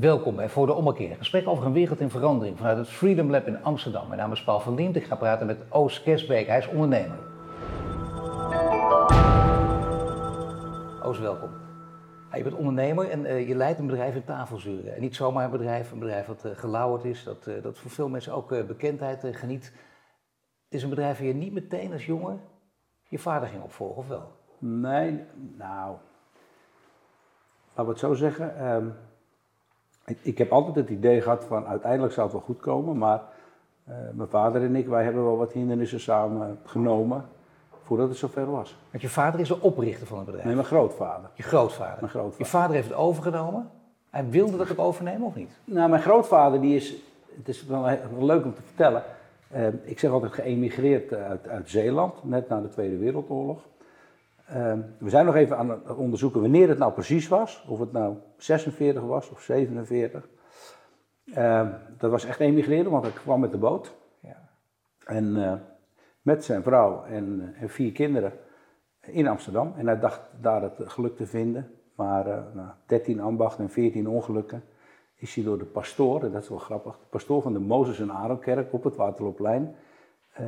Welkom bij Voor de Ommekeer. Gesprek over een wereld in verandering vanuit het Freedom Lab in Amsterdam. Mijn naam is Paul van Liemt. Ik ga praten met Oos Kersbeek. Hij is ondernemer. Oos, welkom. je bent ondernemer en eh, je leidt een bedrijf in tafelzuren. En niet zomaar een bedrijf, een bedrijf dat uh, gelauwerd is, dat, uh, dat voor veel mensen ook bekendheid geniet. Het is een bedrijf waar je niet meteen als jongen je vader ging opvolgen, of wel? Nee, nou, laten we het zo zeggen. Um, ik, ik, heb altijd het idee gehad van uiteindelijk zou het wel goed komen, maar uh, mijn vader en ik, wij hebben wel wat hindernissen samen genomen voordat het zover was. Want je vader is de oprichter van het bedrijf? Nee, mijn grootvader. Je grootvader? Mijn grootvader. Je vader heeft het overgenomen? Hij wilde dat ook overnemen of niet? Nou, mijn grootvader die is, het is wel, wel leuk om te vertellen, uh, ik zeg altijd geëmigreerd uit, uit Zeeland, net na de Tweede Wereldoorlog. Uh, we zijn nog even aan het onderzoeken wanneer het nou precies was. Of het nou 46 was of 47. Uh, dat was echt emigreren, want ik kwam met de boot. Ja. En uh, met zijn vrouw en, en, vier kinderen in Amsterdam. En hij dacht daar het geluk te vinden. Maar nou, 13 ambachten en 14 ongelukken is hij door de pastoor, en dat is wel grappig, de pastoor van de Mozes en Aaronkerk op het Waterloopplein,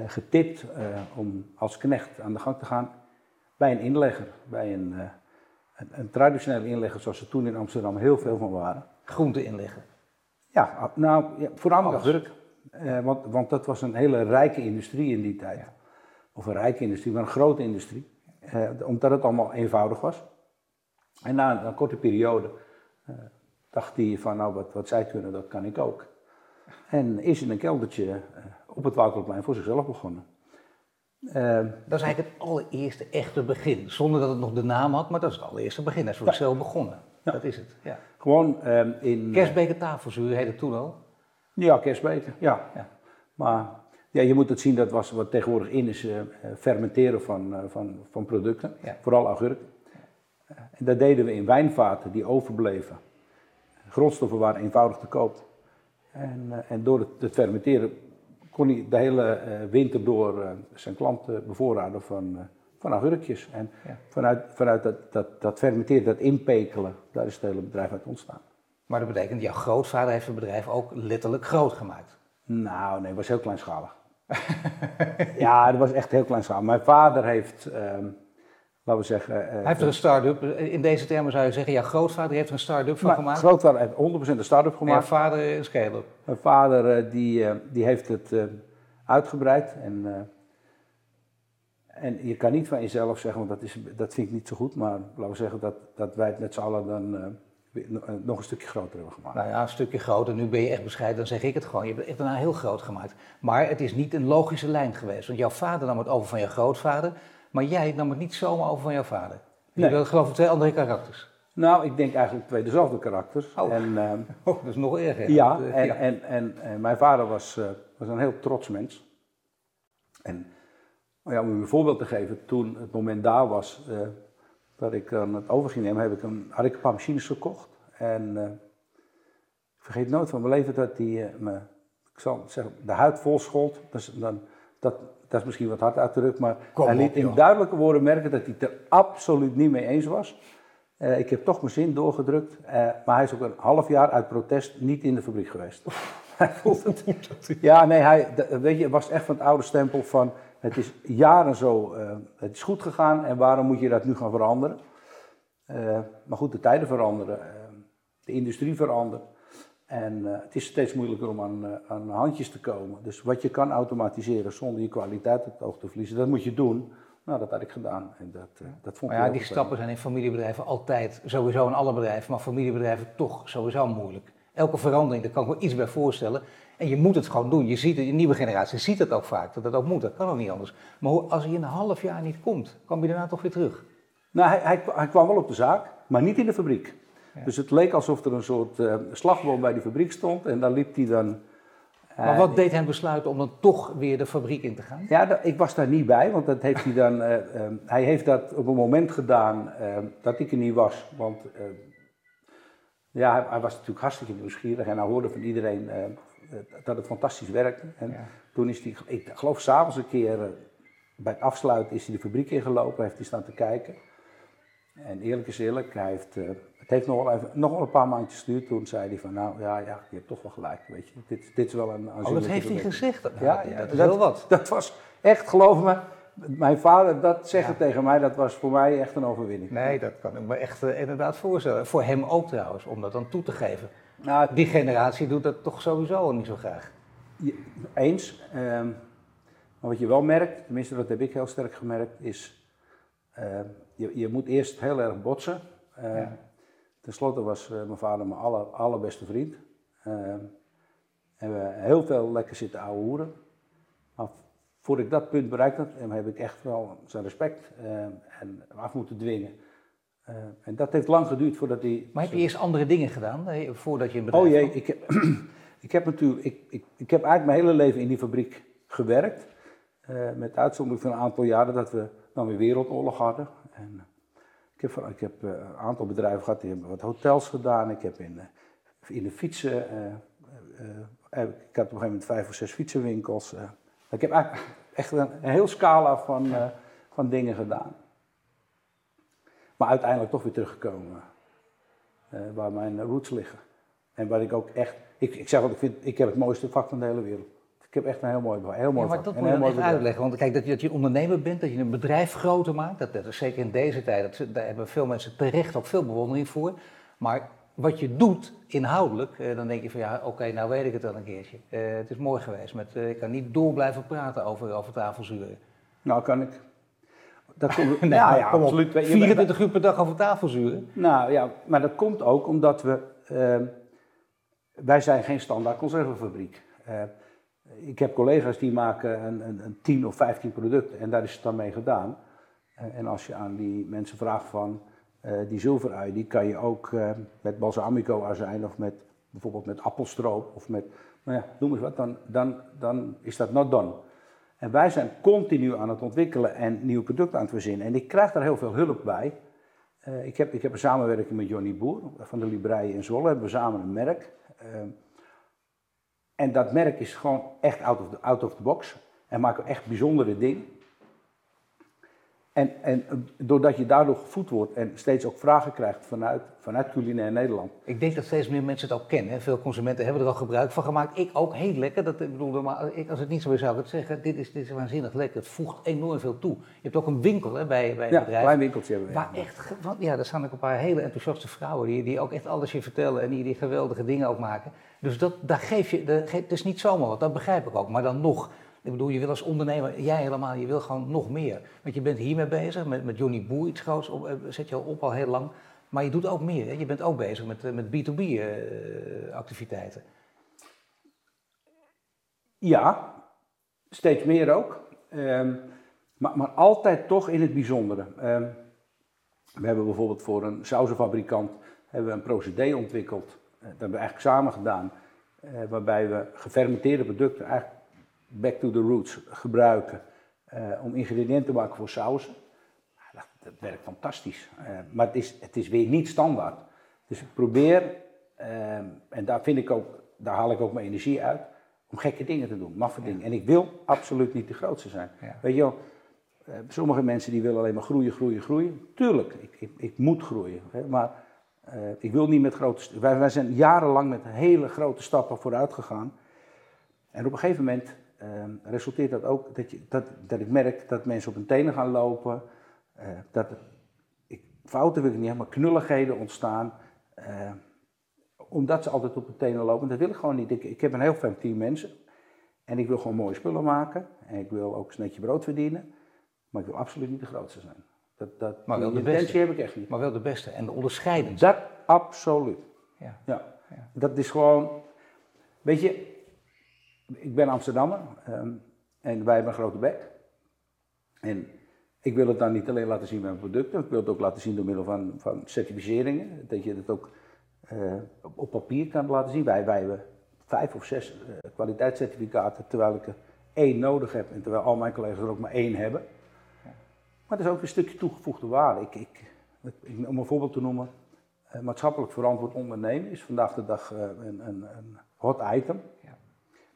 getipt om als knecht aan de gang te gaan bij een inlegger, bij een, uh, een, een, traditionele inlegger zoals er toen in Amsterdam heel veel van waren. Groente inleggen? Ja, nou, ja, voornamelijk agurk. Uh, want, want dat was een hele rijke industrie in die tijd. Ja. Of een rijke industrie, maar een grote industrie. Uh, omdat het allemaal eenvoudig was. En na een, een korte periode dacht hij van, nou, wat, wat zij kunnen, dat kan ik ook. En is in een keldertje op het Wouterplein voor zichzelf begonnen. Uh, dat is eigenlijk het allereerste echte begin. Zonder dat het nog de naam had, maar dat is het allereerste begin. Hij is voor ja. zichzelf begonnen. Ja. Dat is het. Ja. Gewoon um, in. Kerstbeker tafelzuur heette het toen al? Ja, kerstbeker, ja. ja. Maar ja, je moet het zien, dat was wat tegenwoordig in is uh, fermenteren van, uh, van, van producten. Vooral agurk. en dat deden we in wijnvaten die overbleven. Grondstoffen waren eenvoudig te koop. En, en door het, het fermenteren kon hij de hele uh, winter door uh, zijn klanten bevoorraden van, uh, van agurkjes. En ja. vanuit, vanuit dat, dat, dat fermenteren, dat inpekelen, daar is het hele bedrijf uit ontstaan. Maar dat betekent, jouw grootvader heeft het bedrijf ook letterlijk groot gemaakt? Nou, nee, het was heel kleinschalig. ja, het was echt heel kleinschalig. Mijn vader heeft, ehm, laten we zeggen... Hij heeft er een start-up, in deze termen zou je zeggen, jouw grootvader heeft er een start-up van gemaakt? Grootvader heeft 100% een start-up gemaakt. En vader een scale-up? Mijn vader die, die heeft het uitgebreid. En, en je kan niet van jezelf zeggen, want dat, is, dat vind ik niet zo goed, maar laten we zeggen dat, dat wij het met z'n allen dan nog een stukje groter hebben gemaakt. Nou ja, een stukje groter. Nu ben je echt bescheiden, dan zeg ik het gewoon. Je hebt het echt daarna heel groot gemaakt. Maar het is niet een logische lijn geweest. Want jouw vader nam het over van jouw grootvader, maar jij nam het niet zomaar over van jouw vader. Je nee. geloof ik twee andere karakters. Nou, ik denk eigenlijk twee dezelfde karakters. Oh, en, uh, oh dat is nog erger. Ja, en, ja. En, en, en, mijn vader was, uh, was een heel trots mens. En ja, om u een voorbeeld te geven, toen het moment daar was dat ik aan het over ging nemen, heb ik een, had ik een paar machines gekocht. En ik vergeet nooit van mijn leven dat die me, ik zal zeggen, de huid vol schold. Dus dan, dat, dat is misschien wat hard uitgedrukt, maar Kom hij liet op, in duidelijke woorden merken dat hij het er absoluut niet mee eens was. Uh, ik heb toch mijn zin doorgedrukt, uh, maar hij is ook een half jaar uit protest niet in de fabriek geweest. hij voelt het. ja, nee, hij, weet je, het was echt van het oude stempel van het is jaren zo, uh, het is goed gegaan en waarom moet je dat nu gaan veranderen? maar goed, de tijden veranderen, de industrie verandert. En uh, het is steeds moeilijker om aan, uh, aan, handjes te komen. Dus wat je kan automatiseren zonder je kwaliteit op het oog te verliezen, dat moet je doen. Nou, dat had ik gedaan. En dat, uh, dat vond maar ja, die stappen zijn in familiebedrijven altijd, sowieso in alle bedrijven, maar familiebedrijven toch sowieso moeilijk. Elke verandering, daar kan ik me iets bij voorstellen. En je moet het gewoon doen. Je ziet het, de nieuwe generatie ziet het ook vaak, dat dat ook moet. Dat kan ook niet anders. Maar hoe, als hij in een half jaar niet komt, kwam je daarna toch weer terug? Nou, hij, hij, hij kwam wel op de zaak, maar niet in de fabriek. Ja. Dus het leek alsof er een soort uh, slagboom bij die fabriek stond en daar liep hij dan. Uh, maar wat deed hem besluiten om dan toch weer de fabriek in te gaan? Ja, ik was daar niet bij, want dat heeft hij dan. Uh, hij heeft dat op een moment gedaan dat ik er niet was. Want ja, hij, hij, was natuurlijk hartstikke nieuwsgierig en hij hoorde van iedereen dat het fantastisch werkte. En ja. toen is hij, ik geloof s'avonds een keer bij het afsluiten, is hij de fabriek ingelopen, heeft hij staan te kijken. En eerlijk is eerlijk, hij heeft, eh, het heeft nog wel, even, nog wel een paar maandjes geduurd. Toen zei hij van, nou ja, ja je hebt toch wel gelijk, weet je. Dit, dit is wel een Oh, dat heeft hij gezegd. Ja, Ja, ja, dat is dat- wel wat. Dat was echt, geloof me, mijn vader dat zeggen Ja. tegen mij, dat was voor mij echt een overwinning. Nee, dat kan ik me echt eh, inderdaad voorstellen. Voor hem ook trouwens, om dat dan toe te geven. Nou, Die generatie doet dat toch sowieso niet zo graag. Je- Eens. ehm, maar wat je wel merkt, tenminste dat heb ik heel sterk gemerkt, is ehm, je, je moet eerst heel erg botsen. Ja. Ten slotte was eh, mijn vader mijn aller, allerbeste vriend. Ehm, en we hebben heel veel lekker zitten ouwe hoeren. Maar voordat ik dat punt bereikt had, eh, heb ik echt wel zijn respect en af moeten dwingen. En dat heeft lang geduurd voordat hij... Maar heb je eerst andere dingen gedaan eh, voordat je een bedrijf Oh jee, had? ik heb, ik heb natuurlijk, ik, ik, ik heb eigenlijk mijn hele leven in die fabriek gewerkt. Eh, met uitzondering van een aantal jaren dat we dan weer wereldoorlog hadden. En, eh, ik heb, ik heb eh, een aantal bedrijven gehad, die wat hotels gedaan. Ik heb in, eh, in de fietsen, ik had op een gegeven moment vijf of zes fietsenwinkels. ik heb echt een, een heel scala van, van dingen gedaan. Maar uiteindelijk toch weer teruggekomen waar mijn roots liggen. En waar ik ook echt, ik, ik zeg wat ik vind, ik heb het mooiste vak van de hele wereld. Ik heb echt een heel mooi, heel mooi Ja, maar dat moet je dan echt uitleggen. Want kijk, dat je, dat je ondernemer bent, dat je een bedrijf groter maakt, dat, dat is zeker in deze tijd, dat, daar hebben veel mensen terecht ook veel bewondering voor. Maar wat je doet inhoudelijk, eh, dan denk je van ja, oké, nou weet ik het wel een keertje. Eh, het is mooi geweest, met, eh, ik kan niet door blijven praten over, over tafelzuren. Nou, kan ik. Dat komt, Nee, ja, maar ja, kom absoluut. Je bent- 24 uur per dag over tafelzuren. Nou ja, maar dat komt ook omdat we, wij zijn geen standaard conservenfabriek. Ik heb collega's die maken een, een, een 10 of 15 producten en daar is het dan mee gedaan. Eh, en als je aan die mensen vraagt van eh, die zilverui, die kan je ook eh, met balsamico azijn of met bijvoorbeeld met appelstroop of met, nou ja, noem eens wat, dan, dan, dan is dat not done. En wij zijn continu aan het ontwikkelen en nieuwe producten aan het verzinnen. En ik krijg daar heel veel hulp bij. Ik, heb, ik heb een samenwerking met Johnny Boer van de Librei in Zwolle. Hebben we samen een merk. En dat merk is gewoon echt out of the, out of the box. En maken echt bijzondere dingen. En, en eh, doordat je daardoor gevoed wordt en steeds ook vragen krijgt vanuit, vanuit culinair Nederland. Ik denk dat steeds meer mensen het ook kennen. hè. Veel consumenten hebben er al gebruik van gemaakt. Ik ook heel lekker. Dat, ik bedoel, maar ik, als het niet zo is, zou ik het zeggen. Dit is, dit is waanzinnig lekker. Het voegt enorm veel toe. Je hebt ook een winkel hè, bij, bij het Ja, een bedrijf. klein winkeltje hebben we. Waar echt, ge- want ja, daar staan ook een paar hele enthousiaste vrouwen die, die ook echt alles je vertellen en die, die geweldige dingen ook maken. Dus dat, daar geef je, geef- het is niet zomaar wat, dat begrijp ik ook. Maar dan nog, ik bedoel, je wil als ondernemer, jij helemaal, je wil gewoon nog meer. Want je bent hiermee bezig, met, met Johnny Boer iets groots, op, eh, zet je al op al heel lang. Maar je doet ook meer, hè? je bent ook bezig met, eh, met B2B-activiteiten. Ja, steeds meer ook. Ehm, maar, maar altijd toch in het bijzondere. Ehm, we hebben bijvoorbeeld voor een sausenfabrikant hebben we een procedé ontwikkeld. Eh, dat hebben we eigenlijk samen gedaan. eh, waarbij we gefermenteerde producten, eigenlijk back to the roots, gebruiken. eh, om ingrediënten te maken voor sausen. Nou, Dat, dat werkt fantastisch. Eh, maar het is, het is weer niet standaard. Dus ik probeer, ehm, en daar, vind ik ook, daar haal ik ook mijn energie uit, om gekke dingen te doen, maffe dingen. En ik wil absoluut niet de grootste zijn. Ja. Weet je wel, eh, sommige mensen die willen alleen maar groeien, groeien, groeien. Tuurlijk, ik, ik, ik moet groeien. Hè, maar eh, ik wil niet met grote... Wij, wij zijn jarenlang met hele grote stappen vooruit gegaan. En op een gegeven moment eh, resulteert dat ook dat, je, dat, dat ik merk dat mensen op hun tenen gaan lopen. eh, dat ik, fouten wil ik niet hebben, maar knulligheden ontstaan. eh, omdat ze altijd op hun tenen lopen. Dat wil ik gewoon niet. Ik, ik heb een heel fijn team mensen. En ik wil gewoon mooie spullen maken. En ik wil ook een netje brood verdienen. Maar ik wil absoluut niet de grootste zijn. Dat, dat, Maar wel die de beste. intentie heb ik echt niet. Maar wel de beste en de onderscheidend. Dat absoluut. Ja. Ja. Ja. Dat is gewoon. Weet je, ik ben Amsterdammer ehm, en wij hebben een grote bek. En ik wil het dan niet alleen laten zien met mijn producten, ik wil het ook laten zien door middel van, van certificeringen. Dat je het ook eh, op, papier kan laten zien. Wij, wij hebben vijf of zes eh, kwaliteitscertificaten, terwijl ik er één nodig heb en terwijl al mijn collega's er ook maar één hebben. Maar dat is ook een stukje toegevoegde waarde. Ik, ik, om een voorbeeld te noemen, eh, maatschappelijk verantwoord ondernemen is vandaag de dag een, een, een hot item.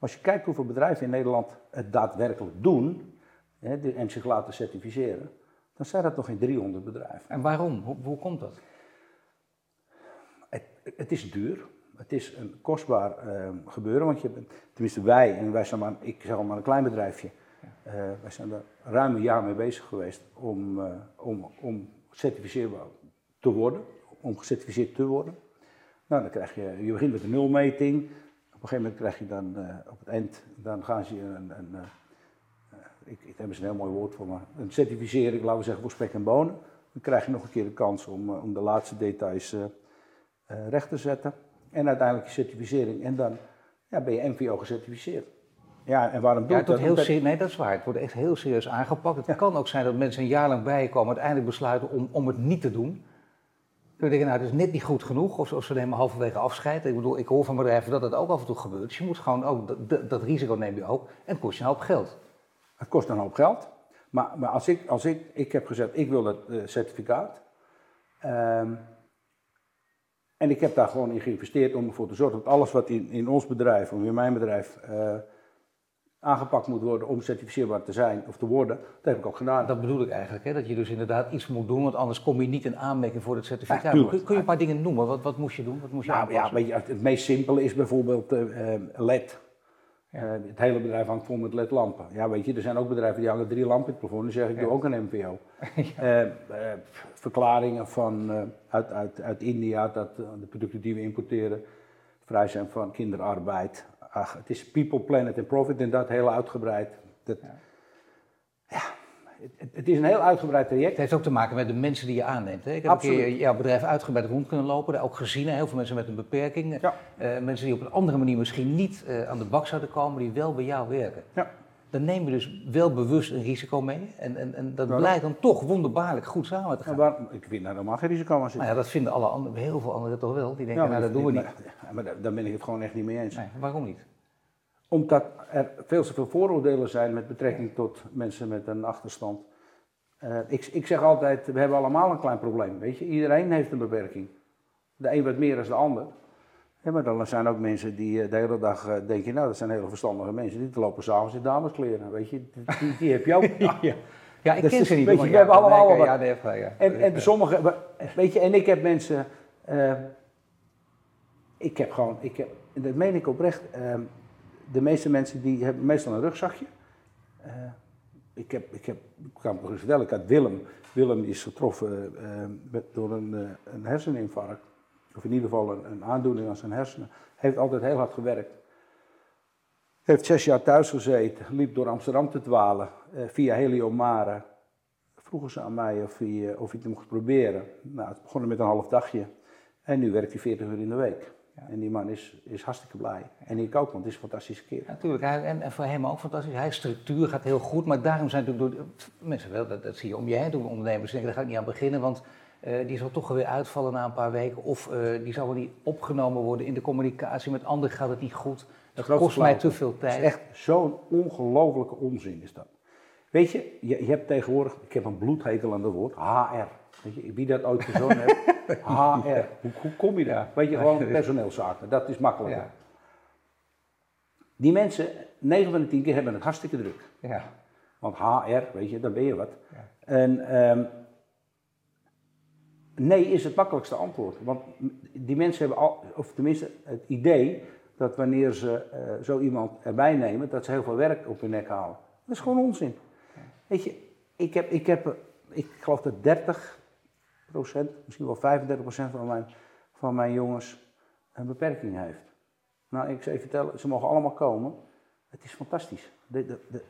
Als je kijkt hoeveel bedrijven in Nederland het daadwerkelijk doen hè, de- en zich laten certificeren, dan zijn dat nog geen 300 bedrijven. En waarom? Hoe, hoe komt dat? Het, het is duur. Het is een kostbaar eh, gebeuren, want je, bent- tenminste wij, en wij zijn maar, ik zeg al maar een klein bedrijfje, eh, wij zijn er ruim een jaar mee bezig geweest om, eh, om, om certificeerbaar te worden, om gecertificeerd te worden. Nou, dan krijg je, je begint met een nulmeting, een gegeven moment krijg je dan eh, op het eind, dan gaan ze je een, een eh, ik, ik heb eens een heel mooi woord voor me, een certificering, laten we zeggen, voor spek en bonen. Dan krijg je nog een keer de kans om, eh, om de laatste details recht te zetten. En uiteindelijk je certificering. En dan ja, ben je MVO gecertificeerd. Ja, en waarom doe Ja, het dat? heel serieus, nee, dat is waar. Het wordt echt heel serieus aangepakt. Het kan ook zijn dat mensen een jaar lang bij je komen, uiteindelijk besluiten om, om het niet te doen. Kun je denken, nou, het is net niet goed genoeg, of, of ze nemen halverwege afscheid. Ik bedoel, ik hoor van bedrijven dat dat ook af en toe gebeurt. Dus je moet gewoon ook, dat, dat, risico neem je ook, en het kost je een hoop geld. Het kost een hoop geld. Maar, maar als, ik, als ik, ik heb gezegd, ik wil dat eh, certificaat. Ehm, en ik heb daar gewoon in geïnvesteerd om ervoor te zorgen dat alles wat in, in ons bedrijf, of in mijn bedrijf, eh, aangepakt moet worden om certificeerbaar te zijn of te worden, dat heb ik ook gedaan. Dat bedoel ik eigenlijk, hè? dat je dus inderdaad iets moet doen, want anders kom je niet in aanmerking voor het certificaat. Ja, kun, je een paar dingen noemen? Wat, wat moest je doen? Wat moest je Nou ja, weet je, het meest simpele is bijvoorbeeld eh, eh, LED. Eh, het hele bedrijf hangt vol met LED-lampen. Ja, weet je, er zijn ook bedrijven die hangen drie lampen in het plafond. Dan zeg ik, doe ook een MVO. Verklaringen van, uit, uit, uit India dat de producten die we importeren vrij zijn van kinderarbeid. Ach, het is people, planet en profit en dat heel uitgebreid. Dat, ja. het, het is een heel uitgebreid traject. Het heeft ook te maken met de mensen die je aanneemt. Hè? Ik heb Absoluut. een keer jouw bedrijf uitgebreid rond kunnen lopen, daar ook gezien. Heel veel mensen met een beperking. Ja. Eh, mensen die op een andere manier misschien niet eh, aan de bak zouden komen, die wel bij jou werken. Ja. Dan neem je dus wel bewust een risico mee. En, en, en dat blijkt dan toch wonderbaarlijk goed samen te gaan. Waar, ik vind daar helemaal geen risico aan zitten. Nou ja, dat vinden alle anderen, heel veel anderen toch wel. Die denken, Ja, maar nou dat doen we niet. Maar daar, daar ben ik het gewoon echt niet mee eens. Nee, waarom niet? Omdat er veel te veel vooroordelen zijn met betrekking tot mensen met een achterstand. Eh, ik, ik zeg altijd, we hebben allemaal een klein probleem, weet je. Iedereen heeft een beperking. De een wat meer dan de ander. Ja, maar dan zijn ook mensen die eh, de hele dag eh, denken, nou dat zijn hele verstandige mensen. Die lopen s'avonds in dameskleren, weet je. Die, die, heb je ook. Ja, ja ik Dus ken het- ze niet. weet je, we hebben allemaal. Ja, nee, even, ja. En, en sommige, weet je, en ik heb mensen, eh, ik heb gewoon, ik heb, dat meen ik oprecht, eh, de meeste mensen die hebben meestal een rugzakje. Ik heb, ik heb, ik kan me vertellen, ik had Willem, Willem is getroffen met, door een, een herseninfarct, of in ieder geval een, een aandoening aan zijn hersenen. Heeft altijd heel hard gewerkt. Heeft zes jaar thuis gezeten, liep door Amsterdam te dwalen, eh, via Heliomare vroegen ze aan mij of hij, eh, of hij het mocht proberen. Nou, het begon met een half dagje. En nu werkt hij 40 uur in de week. En die man is, is hartstikke blij. En ik ook, want het is een fantastische keer. Natuurlijk, hij, en, en voor hem ook fantastisch. Hij structuur gaat heel goed, maar daarom zijn natuurlijk door, mensen wel, dat, dat zie je om je heen doen, ondernemers denken, daar ga ik niet aan beginnen, want eh, die zal toch weer uitvallen na een paar weken. Of eh, die zal wel niet opgenomen worden in de communicatie, met anderen gaat het niet goed. Dat kost mij te veel Het tijd. is echt zo'n ongelofelijke onzin is dat. Weet je, je, je hebt tegenwoordig, ik heb een bloedhekel aan dat woord, HR. Weet je, wie dat ooit verzonnen heeft, HR. Hoe, hoe kom je daar? Weet je, gewoon personeelszaken, dat is makkelijker. Ja. Die mensen, 9 van de 10 keer hebben het hartstikke druk. Ja. Want HR, weet je, dan ben je wat. En ehm, nee is het makkelijkste antwoord. Want die mensen hebben al, of tenminste het idee dat wanneer ze eh, zo iemand erbij nemen, dat ze heel veel werk op hun nek halen. Dat is gewoon onzin. Weet je, ik heb, ik heb, ik geloof dat 30% misschien wel 35% van mijn, van mijn jongens een beperking heeft. Nou, ik zou je vertellen, ze mogen allemaal komen. Het is fantastisch. De, de, de,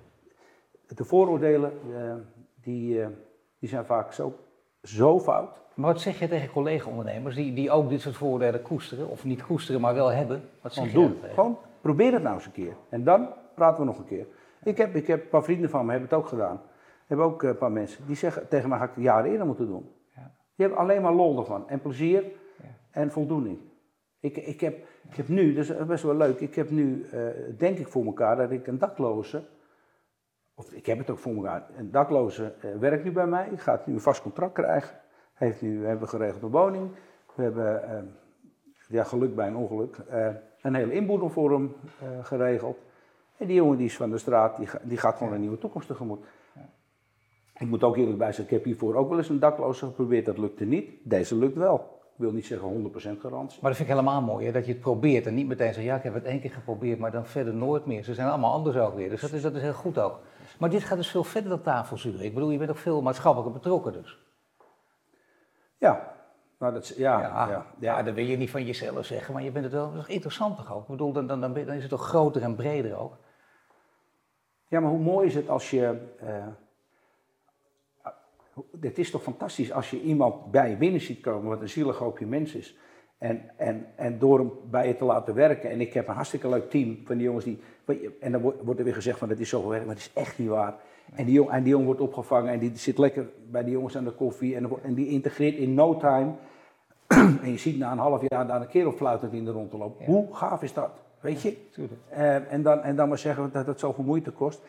de vooroordelen, eh, die, eh, die zijn vaak zo, zo fout. Maar wat zeg je tegen collega-ondernemers die, die ook dit soort voordelen koesteren, of niet koesteren, maar wel hebben? Wat zeg Gewoon je doen. Gewoon probeer het nou eens een keer. En dan praten we nog een keer. Ik heb, ik heb een paar vrienden van me, hebben het ook gedaan. Hebben ook eh, een paar mensen, die zeggen tegen mij, had ik het jaren eerder moeten doen. Ja. Die hebben alleen maar lol ervan. En plezier Ja. en voldoening. Ik, ik, heb, ik heb nu, dat is best wel leuk, ik heb nu, eh, denk ik voor elkaar, dat ik een dakloze, of ik heb het ook voor elkaar, een dakloze eh, werkt nu bij mij, gaat nu een vast contract krijgen. Heeft nu, we hebben geregeld een woning. We hebben, eh, ja geluk bij een ongeluk, eh, een hele inboedel voor hem geregeld. En die jongen die is van de straat, die, die gaat gewoon een nieuwe toekomst tegemoet. Ik moet ook eerlijk bij zeggen, ik heb hiervoor ook wel eens een dakloze geprobeerd, dat lukte niet. Deze lukt wel. Ik wil niet zeggen 100% garantie. Maar dat vind ik helemaal mooi, hè? dat je het probeert en niet meteen zegt, ja ik heb het één keer geprobeerd, maar dan verder nooit meer. Ze zijn allemaal anders ook weer, dus dat is, dat is heel goed ook. Maar dit gaat dus veel verder dan tafelzuren. Ik bedoel, je bent ook veel maatschappelijk betrokken dus. Ja, nou, dat, ja, Ja, ja, ja. dat wil je niet van jezelf zeggen, maar je bent het wel dat is toch interessant toch ook? Ik bedoel, dan, dan, dan, is het toch groter en breder ook. Ja, maar hoe mooi is het als je. eh, het is toch fantastisch als je iemand bij je binnen ziet komen, wat een zielig hoopje mens is. En, en, en door hem bij je te laten werken. En ik heb een hartstikke leuk team van die jongens die. En dan wordt er weer gezegd van dat is zo gewerkt, maar dat is echt niet waar. En die, jong, en die jongen wordt opgevangen en die zit lekker bij die jongens aan de koffie. En, en die integreert in no time. en je ziet na een half jaar daar een kerel fluitend in de rond te lopen. Ja. Hoe gaaf is dat? Weet je? Eh, en, dan, en dan maar zeggen dat het zoveel moeite kost.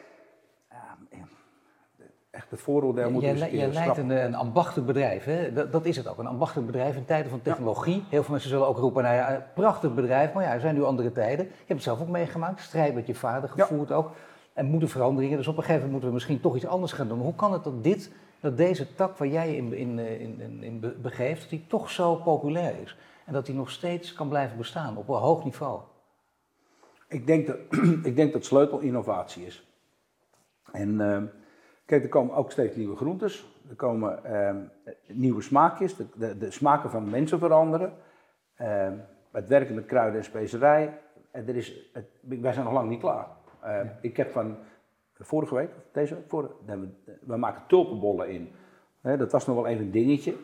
Echt het vooroordeel moet Jij, eens een jij keer leidt een, een ambachtelijk bedrijf, hè? Dat, dat is het ook, een ambachtelijk bedrijf in tijden van technologie. Heel veel mensen zullen ook roepen, nou ja, een prachtig bedrijf, maar ja, er zijn nu andere tijden. Je hebt het zelf ook meegemaakt, strijd met je vader Ja. gevoerd ook. En moeten veranderingen, dus op een gegeven moment moeten we misschien toch iets anders gaan doen. Hoe kan het dat dit, dat deze tak waar jij je in, in, eh, in, in, in be- begeeft, dat die toch zo populair is? En dat die nog steeds kan blijven bestaan op een hoog niveau? Ik denk dat, ik denk dat sleutel innovatie is. En ehm, kijk, er komen ook steeds nieuwe groentes. Er komen ehm, nieuwe smaakjes. De, de, de smaken van mensen veranderen. Ehm, het werken met kruiden en specerijen. En er is, het, wij zijn nog lang niet klaar. Ehm, Ik heb van vorige week, deze vorige, we, we maken tulpenbollen in. Dat was nog wel even een dingetje.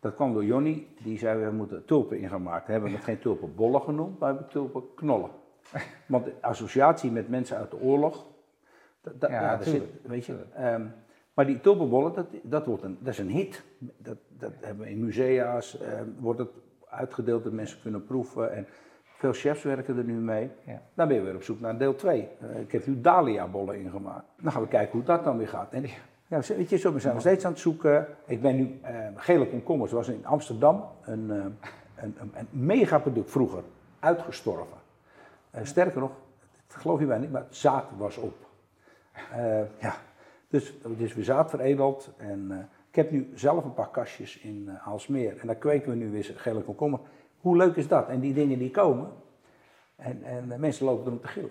Dat kwam door Jonny, die zei we moeten tulpen in gaan maken. We hebben het geen tulpenbollen genoemd, maar we hebben tulpenknollen. Want de associatie met mensen uit de oorlog, dat, dat, Ja, zit, weet je. ehm, maar die tulpenbollen, dat, dat, wordt een, dat is een hit. Dat, dat hebben we in musea's, ehm, wordt het uitgedeeld dat mensen kunnen proeven. En veel chefs werken er nu mee. Ja. Dan ben je weer op zoek naar deel 2. ik heb nu Dahlia-bollen ingemaakt. Dan gaan we kijken hoe dat dan weer gaat. En ja, weet je, zo, we zijn nog steeds aan het zoeken. Ik ben nu, eh, gele komkommers was in Amsterdam een, eh, een, een, een megaproduct vroeger, uitgestorven. Eh, sterker nog, dat geloof je mij niet, maar het zaad was op. Eh, ja, dus is weer zaad veredeld. En eh, ik heb nu zelf een paar kastjes in eh Aalsmeer. En daar kweken we nu weer gele komkommer. Hoe leuk is dat? En die dingen die komen. En, en mensen lopen erom te gillen.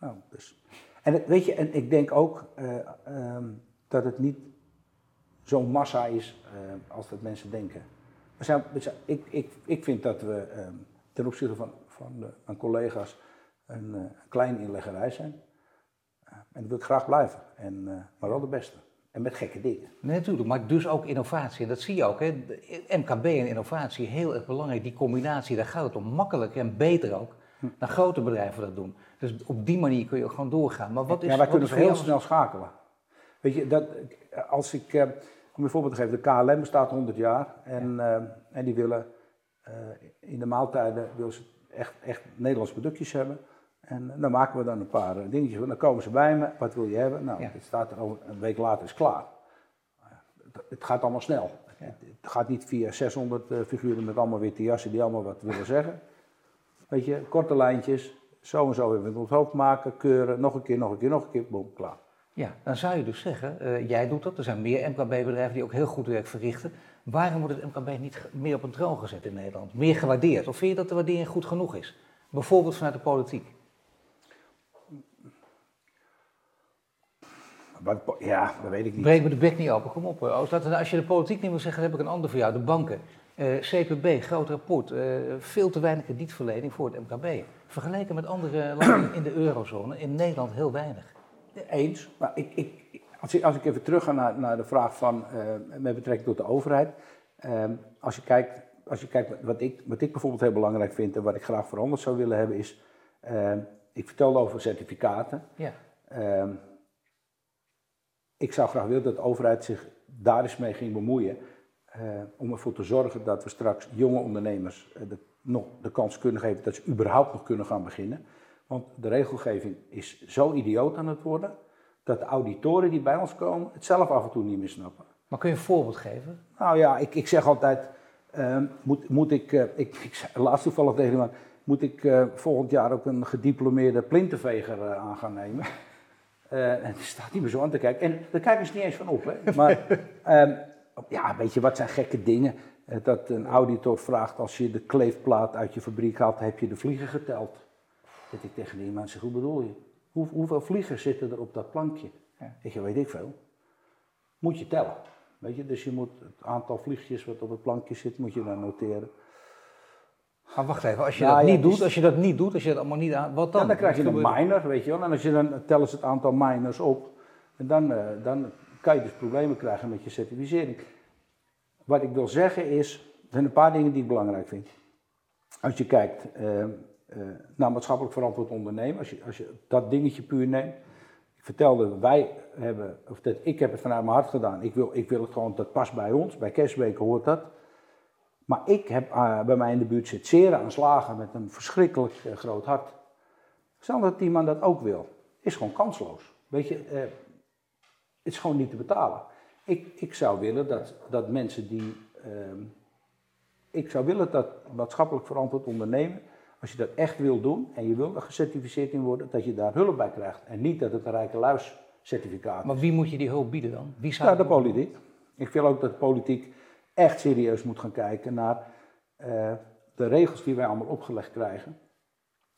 Nou, dus. En weet je, en ik denk ook eh, ehm, dat het niet zo'n massa is als dat mensen denken. We we ik, ik, ik vind dat we ehm, ten opzichte van, van de, collega's een kleine inleggerij zijn. En dat wil ik graag blijven, en, eh, maar wel de beste. En met gekke dingen. Nee, natuurlijk, maar dus ook innovatie. En dat zie je ook. Hè. MKB en innovatie, heel erg belangrijk. Die combinatie, daar gaat het om. Makkelijker en beter ook dan grote bedrijven dat doen. Dus op die manier kun je ook gewoon doorgaan. Maar wat is, ja, wij kunnen heel snel schakelen. Weet je, dat, als ik, eh, om je een voorbeeld te geven, de KLM bestaat 100 jaar en, eh, en die willen in de maaltijden willen ze echt, echt Nederlandse productjes hebben. En dan maken we dan een paar eh, dingetjes van. Dan komen ze bij me, wat wil je hebben? Nou, Ja. het staat er over een week later is klaar. Het, het gaat allemaal snel. Het, het gaat niet via 600 eh, figuren met allemaal witte jassen die allemaal wat willen zeggen. Weet je, korte lijntjes, zo en zo hebben we het ons hoofd maken, keuren, nog een keer, nog een keer, nog een keer, boom, klaar. Ja, dan zou je dus zeggen, eh, jij doet dat. Er zijn meer MKB-bedrijven die ook heel goed werk verrichten. Waarom wordt het MKB niet meer op een troon gezet in Nederland? Meer gewaardeerd? Of vind je dat de waardering goed genoeg is? Bijvoorbeeld vanuit de politiek. Wat, ja, dat weet ik niet. Breek me de bek niet open, kom op. Als, dat, als je de politiek niet wil zeggen, dan heb ik een ander voor jou. De banken, eh, CPB, groot rapport, eh, veel te weinig kredietverlening voor het MKB. Vergeleken met andere landen in de eurozone, in Nederland heel weinig. Eens, maar ik, ik, als, ik, als ik even terug ga naar, naar de vraag van, eh, met betrekking tot de overheid. Ehm, als, je kijkt, als je kijkt wat ik, wat ik bijvoorbeeld heel belangrijk vind en wat ik graag veranderd zou willen hebben is, ehm, ik vertelde over certificaten. Ja, Ehm, ik zou graag willen dat de overheid zich daar eens mee ging bemoeien. eh, om ervoor te zorgen dat we straks jonge ondernemers eh, de, nog de kans kunnen geven dat ze überhaupt nog kunnen gaan beginnen. Want de regelgeving is zo idioot aan het worden dat de auditoren die bij ons komen het zelf af en toe niet meer snappen. maar kun je een voorbeeld geven? Nou ja, ik, ik zeg altijd, ehm, moet, moet ik, eh, ik, ik laatst toevallig tegen iemand, moet ik volgend jaar ook een gediplomeerde plintenveger aan gaan nemen? Uh, en er staat niet meer zo aan te kijken. En daar kijken ze niet eens van op. Hè. Maar um, ja, weet je, wat zijn gekke dingen? Uh, dat een auditor vraagt als je de kleefplaat uit je fabriek haalt, heb je de vliegen geteld? Dat ik tegen die mensen, hoe bedoel je? Hoe, hoeveel vliegen zitten er op dat plankje? Ja. Ik weet ik veel. Moet je tellen. Weet je, dus je moet het aantal vliegjes wat op het plankje zit, moet je dan noteren. Maar wacht even, als je, dat, niet doet, als je dat niet doet, als je dat allemaal niet aan, wat dan? dan krijg je een miner, weet je wel. En als je dan tellen ze het aantal miners op, en dan, uh, dan kan je dus problemen krijgen met je certificering. Wat ik wil zeggen is, er zijn een paar dingen die ik belangrijk vind. Als je kijkt uh, uh, naar maatschappelijk verantwoord ondernemen, als je, als je dat dingetje puur neemt. Ik vertelde, wij hebben, of dat, ik heb het vanuit mijn hart gedaan. Ik wil, ik wil het gewoon, dat past bij ons. Bij kerstweken hoort dat. Maar ik heb uh, bij mij in de buurt zit zeer aanslagen met een verschrikkelijk uh, groot hart. Stel dat iemand dat ook wil, is gewoon kansloos. Weet je, het is gewoon niet te betalen. Ik, ik zou willen dat, dat mensen die. Ehm, ik zou willen dat maatschappelijk verantwoord ondernemen, als je dat echt wil doen en je wil er gecertificeerd in worden, dat je daar hulp bij krijgt. En niet dat het een rijke luis certificaat is. Maar wie moet je die hulp bieden dan? Wie zou ja, de politiek. Ik wil ook dat de politiek echt serieus moet gaan kijken naar uh, de regels die wij allemaal opgelegd krijgen.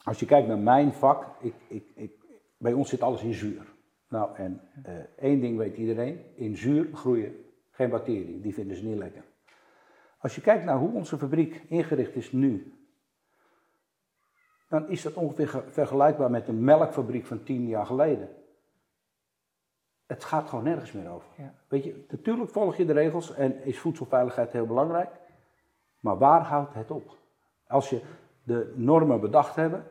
Als je kijkt naar mijn vak, ik, ik, ik, bij ons zit alles in zuur. Nou, en uh, één ding weet iedereen, in zuur groeien geen bacteriën, die vinden ze niet lekker. Als je kijkt naar hoe onze fabriek ingericht is nu, dan is dat ongeveer vergelijkbaar met een melkfabriek van tien jaar geleden het gaat gewoon nergens meer over. Ja. Weet je, natuurlijk volg je de regels en is voedselveiligheid heel belangrijk. Maar waar houdt het op? Als je de normen bedacht hebben,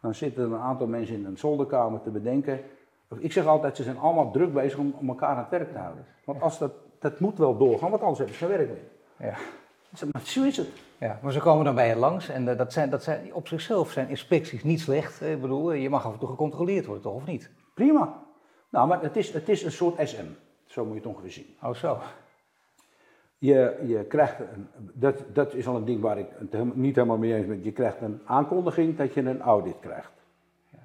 dan zitten er een aantal mensen in een zolderkamer te bedenken. Ik zeg altijd, ze zijn allemaal druk bezig om, om elkaar aan het werk te houden. Want als dat, dat moet wel doorgaan, want anders hebben ze geen werk meer. Ja. Maar zo is het. Ja, maar ze komen dan bij je langs en uh, dat zijn, dat zijn, op zichzelf zijn inspecties niet slecht. Ik bedoel, je mag af en toe gecontroleerd worden, toch of niet? Prima. Nou, maar het is, het is een soort SM. Zo moet je het ongeveer zien. Oh, zo. Je, je krijgt, een, dat, dat is al een ding waar ik het niet helemaal mee eens ben. Je krijgt een aankondiging dat je een audit krijgt. Ja.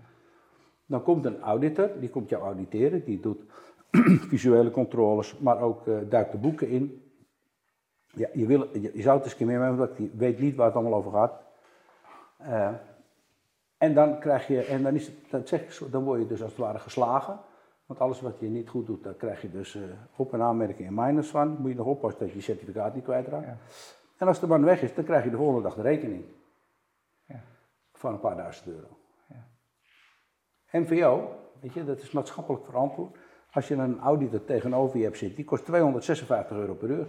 Dan komt een auditor, die komt jou auditeren, die doet visuele controles, maar ook uh, duikt de boeken in. Ja, je, wil, je, je zou het eens een keer meer want die weet niet waar het allemaal over gaat. Uh, en dan krijg je, en dan, is het, dat zeg ik, dan word je dus als het ware geslagen. Want alles wat je niet goed doet, daar krijg je dus uh, op- en aanmerking en minus van. Moet je nog oppassen dat je je certificaat niet kwijtraakt. Ja. En als de man weg is, dan krijg je de volgende dag de rekening. Ja. Van een paar duizend euro. Ja. MVO, weet je, dat is maatschappelijk verantwoord. Als je een auditor tegenover je hebt zitten, die kost 256 euro per uur.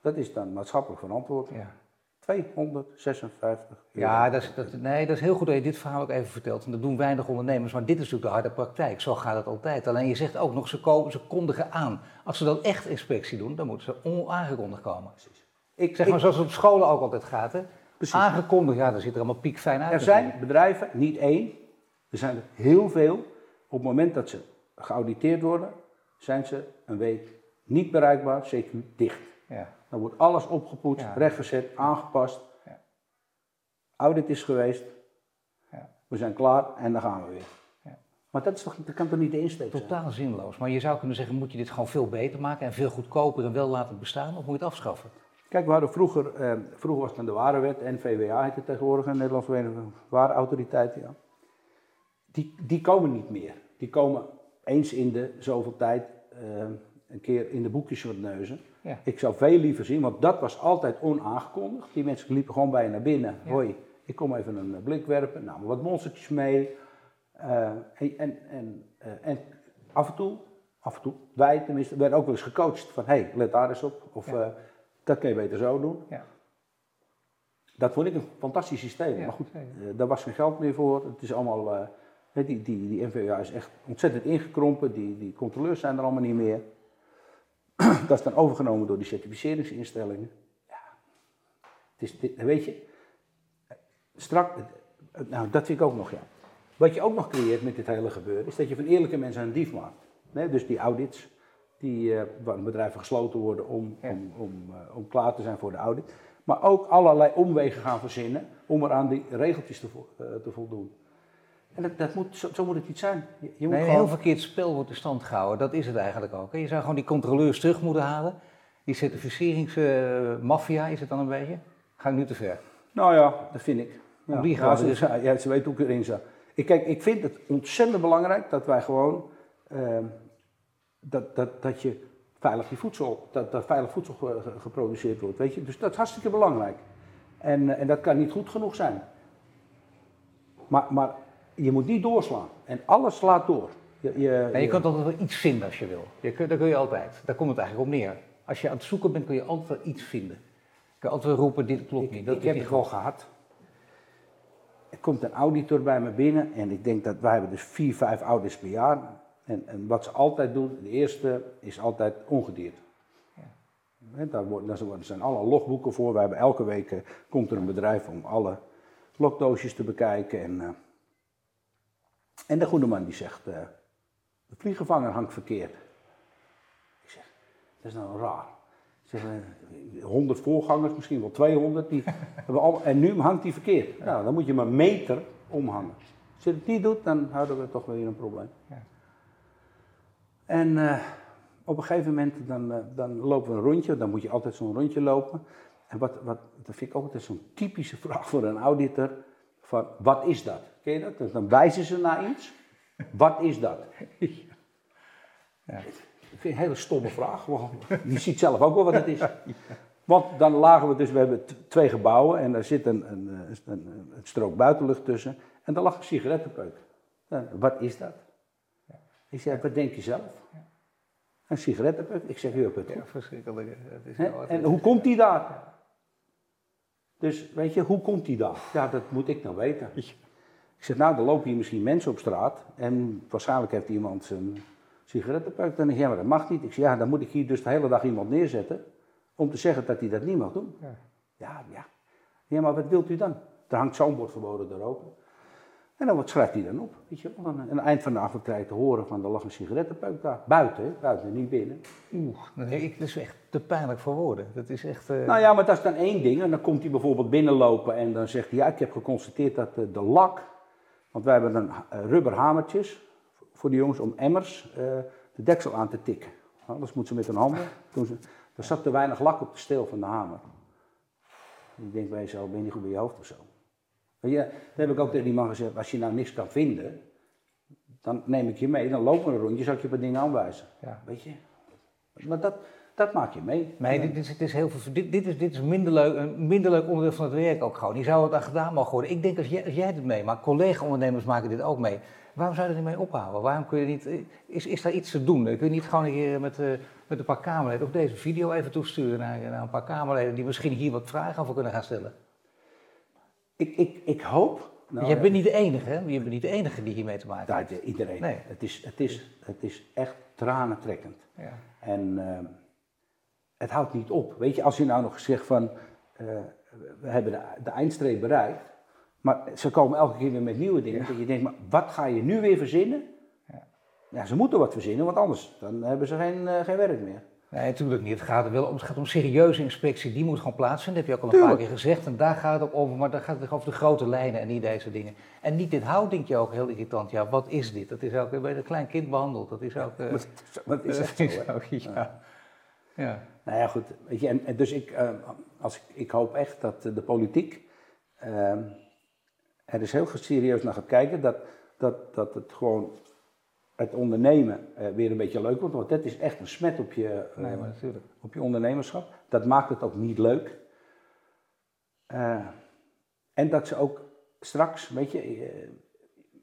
Dat is dan maatschappelijk verantwoord. Ja. 256 Ja, dat is, dat, nee, dat is heel goed dat je dit verhaal ook even vertelt. En dat doen weinig ondernemers, maar dit is natuurlijk de harde praktijk. Zo gaat het altijd. Alleen je zegt ook nog, ze, komen, ze kondigen aan. Als ze dan echt inspectie doen, dan moeten ze onaangekondigd komen. Precies. Ik, zeg maar zoals het op scholen ook altijd gaat. Hè? Precies. Aangekondigd, ja, dan ziet er allemaal piekfijn uit. Er zijn bedrijven, niet één, er zijn er heel veel. Op het moment dat ze geauditeerd worden, zijn ze een week niet bereikbaar, CQ dicht. Ja. Dan wordt alles opgepoetst, rechtgezet, aangepast. Ja. Audit is geweest. Ja. We zijn klaar en dan gaan we weer. Maar dat, is toch, dat kan toch niet de insteek zijn? Totaal zinloos. Maar je zou kunnen zeggen, moet je dit gewoon veel beter maken en veel goedkoper en wel laten bestaan, of moet je het afschaffen? Kijk, we hadden vroeger, eh, vroeger was het dan de warenwet, NVWA heet het tegenwoordig, een Nederlandse Vereniging Warenautoriteiten. Ja. Die, die komen niet meer. Die komen eens in de zoveel tijd uh, een keer in de boekjes wat neuzen. Ja. Ik zou veel liever zien, want dat was altijd onaangekondigd. Die mensen liepen gewoon bij je naar binnen. Hoi, ik kom even een eh, blik werpen, namen wat monstertjes mee. Uh, en, en, en, uh, en, af en toe, af en toe, wij tenminste, werden ook wel eens gecoacht van, hé, hey, let daar eens op. Of ja. uh, dat kun je beter zo doen. Ja. Dat vond ik een fantastisch systeem. maar goed, daar was geen geld meer voor. Het is allemaal, die, die, die NVA is echt ontzettend ingekrompen. Die, die controleurs zijn er allemaal niet meer. dat is dan overgenomen door die certificeringsinstellingen. Ja, het is, weet je, strak, nou dat vind ik ook nog, ja. Wat je ook nog creëert met dit hele gebeuren, is dat je van eerlijke mensen een dief maakt. Nee, dus die audits, die, uh, waar bedrijven gesloten worden om, om, om, uh, om klaar te zijn voor de audit. Maar ook allerlei omwegen gaan verzinnen om er aan die regeltjes te, vo uh, te voldoen. En dat, dat moet, zo, zo moet het niet zijn. Je, je moet Nee, een gewoon... heel verkeerd spel wordt in stand gehouden. Dat is het eigenlijk ook. hè. Je zou gewoon die controleurs terug moeten halen. Die certificeringsmafia is het dan een beetje. Ga ik nu te ver? Nou ja, dat vind ik. Ja, Om die ja, ze, dus- ja, ze weet hoe ik erin sta. Ik, kijk, ik vind het ontzettend belangrijk dat wij gewoon, ehm, dat, dat, dat je veilig je voedsel, dat, dat veilig voedsel ge- ge- geproduceerd wordt, weet je. Dus dat is hartstikke belangrijk. En, eh, en dat kan niet goed genoeg zijn. Maar, maar je moet niet doorslaan. En alles slaat door. Je, je, Nee, je kunt altijd wel iets vinden als je wil. Je kunt, dat kun je altijd. Daar komt het eigenlijk op neer. Als je aan het zoeken bent, kun je altijd wel iets vinden. Je kan altijd wel roepen, dit klopt ik, niet. Dat ik heb het goed. gehad. Er komt een auditor bij me binnen en ik denk dat wij hebben dus vier, vijf audits per jaar. En, en wat ze altijd doen, de eerste is altijd ongedierd. Hè, Daar, daar zijn- zijn alle logboeken voor. We hebben elke week eh, komt er een bedrijf om alle logdoosjes te bekijken. En, eh, en de goede man die zegt, eh, de vliegenvanger hangt verkeerd. Ik zeg, dat is nou raar. Ik zeg, eh, 100 voorgangers, misschien wel 200, die hebben al, en nu hangt die verkeerd. Nou, dan moet je maar meter omhangen. Als je het niet doet, dan houden we toch weer een probleem. Ja. En eh, op een gegeven moment, dan, eh, dan lopen we een rondje, dan moet je altijd zo'n rondje lopen. En wat, wat, dat vind ik ook altijd zo'n typische vraag voor een auditor, van wat is dat? Ken je dat? Dus dan wijzen ze naar iets. Wat is dat? Ja. Ik vind een hele stomme vraag. Je ziet zelf ook wel wat het is. Want dan lagen we dus, we hebben twee gebouwen en daar zit een, een, een, een, een strook buitenlucht tussen. En daar lag een sigarettenpeuk. Wat is dat? Ik zeg, wat denk je zelf? Een sigarettenpeuk? Ik zeg, het Ja, verschrikkelijk. hè. Het is Hè? wel altijd- En hoe komt die daar? Dus weet je, hoe komt die daar? Ja, dat moet ik nou weten. Ik zeg, nou, dan lopen hier misschien mensen op straat en waarschijnlijk heeft iemand zijn sigarettenpeuk. Dan ik, ja, maar dat mag niet. Ik zeg, ja, dan moet ik hier dus de hele dag iemand neerzetten om te zeggen dat hij dat niet mag doen. Ja. Ja, ja. Ja, maar wat wilt u dan? Er hangt zo'n bord verboden te roken. En dan wat schrijft hij dan op? Weet je? aan het eind van de avond krijg je te horen van er lag een sigarettenpeuk daar. Buiten, buiten, niet binnen. Oeh, nee, ik, dat is echt te pijnlijk voor woorden. Dat is echt... eh, Nou ja, maar dat is dan één ding. En dan komt hij bijvoorbeeld binnenlopen en dan zegt hij, ja, ik heb geconstateerd dat de, de lak, want wij hebben dan eh, rubberhamertjes voor de jongens om emmers eh, de deksel aan te tikken. Anders moeten ze met hun handen. Doen ze, er zat te weinig lak op de steel van de hamer. En ik denk bij jezelf, ben je niet goed bij je hoofd of zo? Weet je, dat heb ik ook tegen die man gezegd, als je nou niks kan vinden, dan neem ik je mee, dan lopen we een rondje, zal ik je op een ding aanwijzen. Ja. Weet je? Maar dat, dat maak je mee. Nee, dit is, dit is heel veel. Dit, dit is, dit is minder leuk, een minder leuk onderdeel van het werk ook gewoon. Die zou het aan gedaan mogen worden. Ik denk als jij, als jij dit meemaakt, collega-ondernemers maken dit ook mee. Waarom zou je er niet mee ophouden? Waarom kun je niet. Is, is daar iets te doen? Kun je niet gewoon keer met, eh, met een paar Kamerleden ook deze video even toesturen naar, naar een paar Kamerleden die misschien hier wat vragen over kunnen gaan stellen? Ik, ik, ik hoop. Nou, Jij bent niet de enige, hè? Je bent niet de enige die hiermee te maken heeft. Ja, de- iedereen. Nee. Het, is, het, is, het is echt tranentrekkend. Ja. En ehm, het houdt niet op. Weet je, als je nou nog zegt van. eh, we hebben de, de eindstreep bereikt. Maar ze komen elke keer weer met nieuwe dingen. Dat je denkt, maar wat ga je nu weer verzinnen? Ja. Ja, ze moeten wat verzinnen, want anders dan hebben ze geen, eh, geen werk meer. Nee, natuurlijk niet. Het gaat, er wel om, het gaat om serieuze inspectie. Die moet gewoon plaatsvinden. Dat heb je ook al een paar keer gezegd. En daar gaat het over. Maar dan gaat het over de grote lijnen en niet deze dingen. En niet dit houdingje ook heel irritant. Ja, wat is dit? Dat is ook bij een klein kind behandeld. Dat is ook... eh, Maar het is echt zo, ja. ja. Nou ja, goed. Weet je, en, en dus ik, eh, als ik, ik hoop echt dat de politiek eh, er dus heel serieus naar gaat kijken. Dat, dat, dat het gewoon het ondernemen eh, weer een beetje leuk wordt. Want dat is echt een smet op je, eh, Nee, maar natuurlijk. op je ondernemerschap. Dat maakt het ook niet leuk. Eh, en dat ze ook straks, weet je,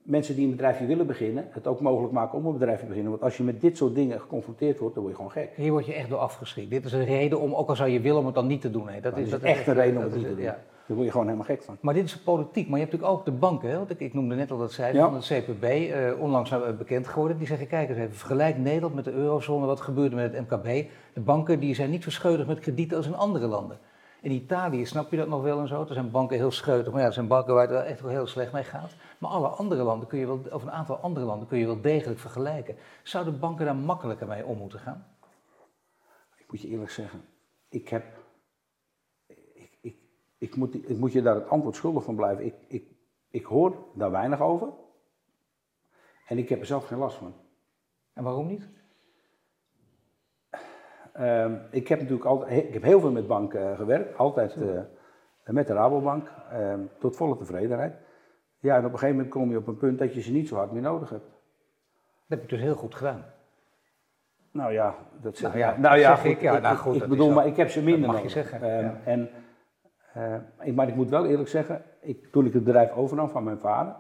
mensen die een bedrijfje willen beginnen, het ook mogelijk maken om een bedrijfje te beginnen. Want als je met dit soort dingen geconfronteerd wordt, dan word je gewoon gek. Hier word je echt door afgeschrikt. Dit is een reden om, ook al zou je willen, om het dan niet te doen. Nee, dat, Dat is dat echt een reden om het niet is- te doen. ja. Daar word je gewoon helemaal gek van. Maar dit is politiek. Maar je hebt natuurlijk ook de banken. Hè? Want ik, ik noemde net al dat cijfer Ja. van het CPB, eh, onlangs bekend geworden. Die zeggen, kijk eens even, vergelijk Nederland met de eurozone. Wat gebeurde met het MKB? De banken die zijn niet verscheutigd met kredieten als in andere landen. In Italië snap je dat nog wel en zo. Er zijn banken heel scheutig. Maar ja, er zijn banken waar het wel echt wel heel slecht mee gaat. Maar alle andere landen kun je wel, of een aantal andere landen kun je wel degelijk vergelijken. Zouden banken daar makkelijker mee om moeten gaan? Ik moet je eerlijk zeggen, ik heb. Ik, ik, ik, moet, ik moet je daar het antwoord schuldig van blijven. Ik, ik, ik hoor daar weinig over. En ik heb er zelf geen last van. En waarom niet? Ehm, ik heb natuurlijk altijd, ik heb heel veel met banken eh, gewerkt, altijd eh, met de Rabobank, ehm, tot volle tevredenheid. Ja, en op een gegeven moment kom je op een punt dat je ze niet zo hard meer nodig hebt. Dat heb je dus heel goed gedaan. Nou ja, dat zeg, Nou ja, nou ja, zeg ik. Ja, ik, nou ik- goed, ik bedoel, maar ik heb ze minder dat mag je zeggen, Ehm, ja. en, ik, maar ik moet wel eerlijk zeggen, ik, toen ik het bedrijf overnam van mijn vader,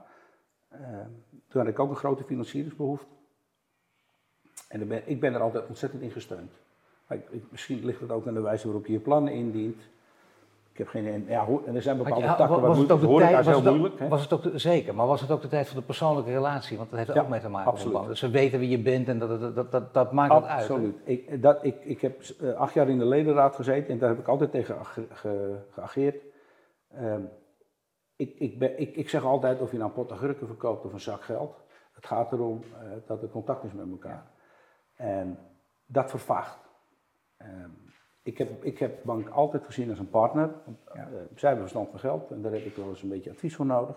ehm, toen had ik ook een grote financieringsbehoefte. En ik ben er altijd ontzettend in gesteund. Misschien ligt het ook aan de wijze waarop je je plannen indient. Ik heb geen... en Ja, en er zijn bepaalde je- takken waar ook de horeca tijd, is heel moeilijk. hè. was het ook de- zeker, maar was het ook de tijd van de persoonlijke relatie? Want dat heeft er Ja, ook mee te maken. met absoluut. Dus ze weten wie je bent en dat, dat, dat, dat, dat maakt het uit. Absoluut. Ik, dat, ik, ik heb eh, acht jaar in de ledenraad gezeten en daar heb ik altijd tegen ge- ge- geageerd. Ehm, ik, ik, ben, ik, ik zeg altijd of je nou een pot agurken verkoopt of een zak geld. Het gaat erom eh, dat er contact is met elkaar. En dat vervaagt. Ehm, ik, heb, ik heb bank altijd gezien als een partner. Ja. eh, zij hebben verstand van geld en daar heb ik wel eens een beetje advies voor nodig.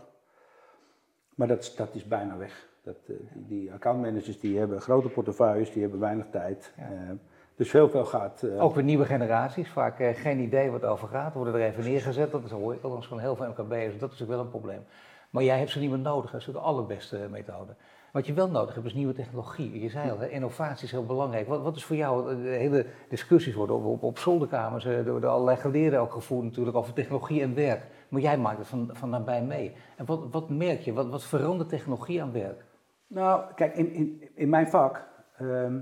Maar dat, is- dat is bijna weg. Dat, eh, die, accountmanagers die hebben grote portefeuilles, die hebben weinig tijd. Ja. Eh, dus veel, veel gaat. Ook weer nieuwe generaties, vaak geen idee wat over gaat, worden er even neergezet. Dat is, hoor ik althans van heel veel MKB'ers, dat is natuurlijk wel een probleem. Maar jij hebt ze niet meer nodig, dat is de allerbeste methode. Wat je wel nodig hebt is nieuwe technologie. Je zei al, innovatie is heel belangrijk. Wat, wat is voor jou, eh, de hele discussies worden op, op, op zolderkamers eh, door, allerlei geleerden ook gevoerd natuurlijk over technologie en werk. Maar jij maakt het van, van nabij mee. En wat, wat merk je, wat, wat verandert technologie aan werk? Nou, kijk, in, in, in mijn vak ehm,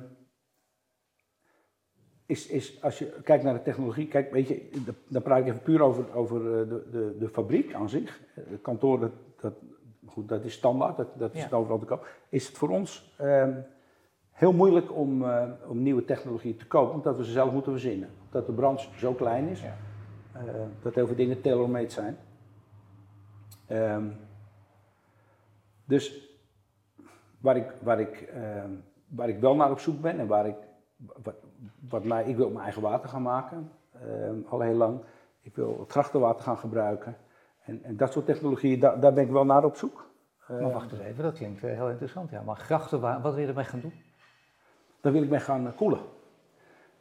is, is, als je kijkt naar de technologie, kijk, weet je, dan praat ik even puur over, over eh, de, de, de fabriek aan zich. Het kantoor, dat, dat, goed, dat is standaard, dat, dat is Ja. het overal te koop. Is het voor ons ehm, heel moeilijk om, eh, om nieuwe technologie te kopen, omdat we ze zelf moeten verzinnen. Dat de branche zo klein is, Ja. eh, dat heel veel dingen tailor-made zijn. Ehm, dus waar ik, waar, ik, ehm, waar ik wel naar op zoek ben en waar ik, wat, wat mij, ik wil mijn eigen water gaan maken, al heel lang. Ik wil het grachtenwater gaan gebruiken. En, en dat soort technologieën, daar, daar ben ik wel naar op zoek. Maar Ehm, wacht eens even, dat klinkt eh, heel interessant. Ja. Maar grachtenwater, wat wil je ermee gaan doen? Daar wil ik mee gaan eh, koelen.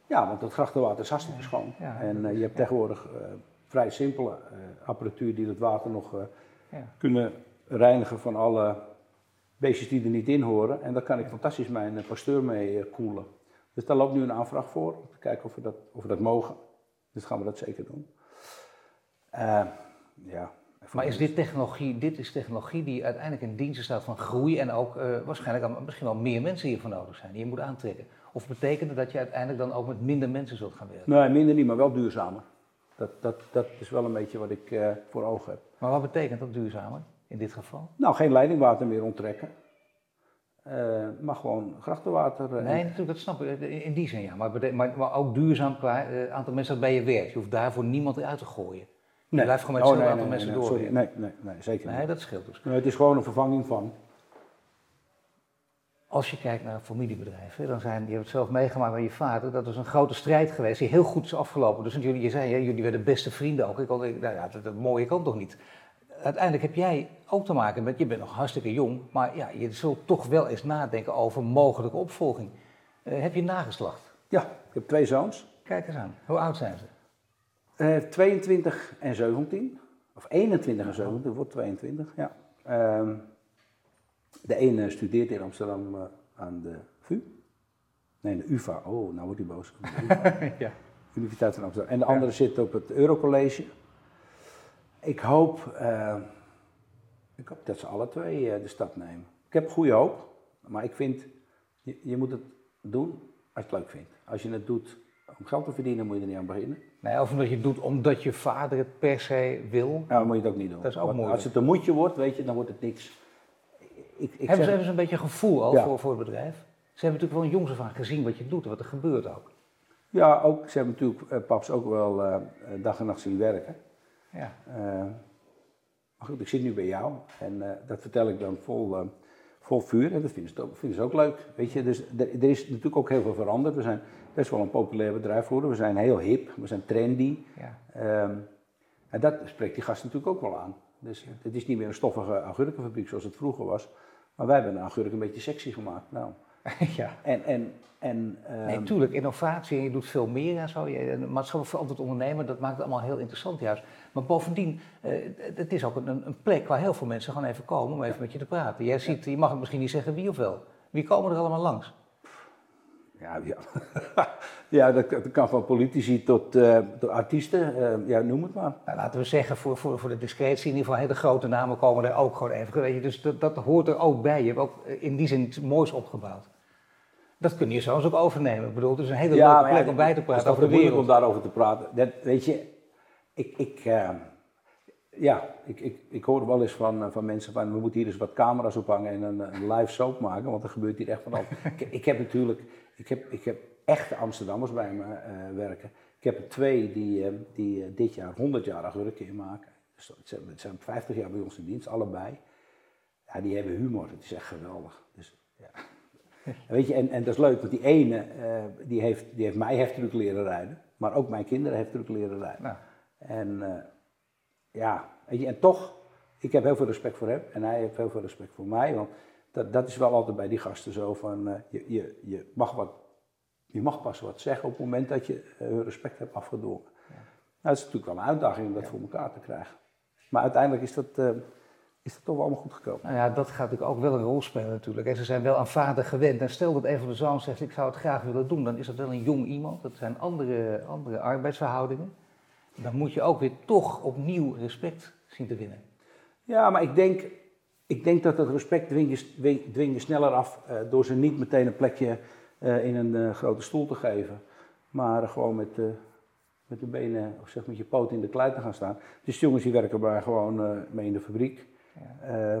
Ja, want dat grachtenwater is hartstikke schoon. Ja. En eh, je hebt tegenwoordig eh, vrij simpele eh, apparatuur die het water nog eh, Ja. kunnen reinigen van alle beestjes die er niet in horen. En daar kan ik fantastisch mijn eh, pasteur mee eh, koelen. Dus daar loopt nu een aanvraag voor, om te kijken of we dat, of we dat mogen. Dus gaan we dat zeker doen. Eh, ja. Maar is dit technologie, dit is technologie die uiteindelijk in dienst staat van groei en ook eh, waarschijnlijk misschien wel meer mensen hiervoor nodig zijn, die je moet aantrekken? Of betekent het dat je uiteindelijk dan ook met minder mensen zult gaan werken? Nee, minder niet, maar wel duurzamer. Dat, dat, dat is wel een beetje wat ik eh, voor ogen heb. Maar wat betekent dat duurzamer in dit geval? Nou, geen leidingwater meer onttrekken. Eh, maar gewoon grachtenwater. Nee, natuurlijk, dat snap ik in die zin ja. Maar, maar, maar ook duurzaam qua eh, aantal mensen dat bij je werkt. Je hoeft daarvoor niemand eruit te gooien. Je blijft gewoon met Oh, nee, aantal nee, mensen nee. Sorry, nee, nee, nee, zeker Nee, niet. dat scheelt dus. Nee, het is gewoon een vervanging van. Als je kijkt naar familiebedrijven, dan zijn, je hebt het zelf meegemaakt met je vader, dat is een grote strijd geweest die heel goed is afgelopen. Dus jullie, je zei, hè, jullie werden beste vrienden ook. Ik, had- ik- nou ja, dat, dat mooie kan toch niet. Uiteindelijk heb jij ook te maken met, je bent nog hartstikke jong, maar ja, je zult toch wel eens nadenken over mogelijke opvolging. Eh, heb je nageslacht? Ja, ik heb twee zoons. Kijk eens aan, hoe oud zijn ze? Eh 22 en 17. Of 21 en 17, wordt 22, ja. Ehm, de ene studeert in Amsterdam eh, aan de VU. Nee, de UvA. Oh, nou wordt hij boos. Ja. Universiteit van Amsterdam. En de andere zit op het Eurocollege. Ik hoop, eh, ik hoop dat ze alle twee eh, de stap nemen. Ik heb goede hoop, maar ik vind, je, je moet het doen als je het leuk vindt. Als je het doet om geld te verdienen, moet je er niet aan beginnen. Nee, of omdat je het doet omdat je vader het per se wil. Nou, dan moet je het ook niet doen. Dat is ook Want moeilijk. Als het een moedje wordt, weet je, dan wordt het niks. Ik, ik hebben, ze, hebben ze een beetje gevoel Ja. voor, voor het bedrijf? Ze hebben natuurlijk wel een jongs af aan gezien wat je doet en wat er gebeurt ook. ja, ook, ze hebben natuurlijk eh, paps ook wel eh, dag en nacht zien werken. Ja. Eh, maar goed, ik zit nu bij jou en dat vertel ik dan vol, vol vuur en dat vinden ze, ook, vinden ze ook leuk. Weet je, dus er, er is natuurlijk ook heel veel veranderd. We zijn best wel een populair bedrijf geworden. We zijn heel hip, we zijn trendy. Ja. Ehm, en dat spreekt die gast natuurlijk ook wel aan. Dus het is niet meer een stoffige augurkenfabriek zoals het vroeger was. Maar wij hebben agurk een beetje sexy gemaakt. Nou. ja. En, en, en, Nee, ehm, natuurlijk, innovatie en je doet veel meer en zo. Je, maatschappelijk verantwoord ondernemen, dat maakt het allemaal heel interessant juist. Maar bovendien, eh, het is ook een, een plek waar heel veel mensen gewoon even komen om even met je te praten. Jij ziet, je mag het misschien niet zeggen wie of wel. Wie komen er allemaal langs? Ja, ja. ja dat, dat kan van politici tot, eh, tot artiesten, eh, ja, noem het maar. Nou, laten we zeggen, voor, voor, voor de discretie, in ieder geval hele grote namen komen er ook gewoon even. Weet je, dus dat, dat hoort er ook bij. Je hebt ook eh, in die zin iets moois opgebouwd. Dat kun je zelfs ook overnemen. Ik bedoel, het is een hele leuke plek om bij te het is praten over de om daarover te praten. Dat, weet je, ik, ik, ja, ik, ik, ik hoor wel eens van, van mensen van we moeten hier eens wat camera's ophangen en een, een live soap maken, want er gebeurt hier echt van alles. ik, ik heb natuurlijk, ik heb, ik heb echte Amsterdammers bij me eh, werken. Ik heb er twee die, eh, die eh, dit jaar 100 jaar agurken in maken. Dus zijn, het zijn 50 jaar bij ons in dienst, allebei. Ja, die hebben humor, het is echt geweldig. Dus, ja. Weet je, en, en dat is leuk, want die ene, die, heeft, die heeft mij heftruck leren rijden, maar ook mijn kinderen heftruck leren rijden. Nou, En ja, weet je, en toch, ik heb heel veel respect voor hem en hij heeft heel veel respect voor mij. Want dat, dat is wel altijd bij die gasten zo van, eh, je, je, je, mag wat, je mag pas wat zeggen op het moment dat je eh, respect hebt afgedwongen. Nou, dat is natuurlijk wel een uitdaging om dat voor elkaar te krijgen. Maar uiteindelijk is dat, eh, is dat toch wel allemaal goed gekomen. Nou ja, dat gaat natuurlijk ook wel een rol spelen natuurlijk. En ze zijn wel aan vader gewend. En stel dat een van de zoons zegt, ik zou het graag willen doen, dan is dat wel een jong iemand. Dat zijn andere, andere arbeidsverhoudingen. Dan moet je ook weer toch opnieuw respect zien te winnen. Ja, maar ik denk, ik denk dat het respect dwing je, dwing- dwing je sneller af eh, door ze niet meteen een plekje eh, in een eh, grote stoel te geven. Maar gewoon met, met de benen, of zeg met je poot in de klei te gaan staan. Dus jongens die werken maar gewoon mee in de fabriek. Eh,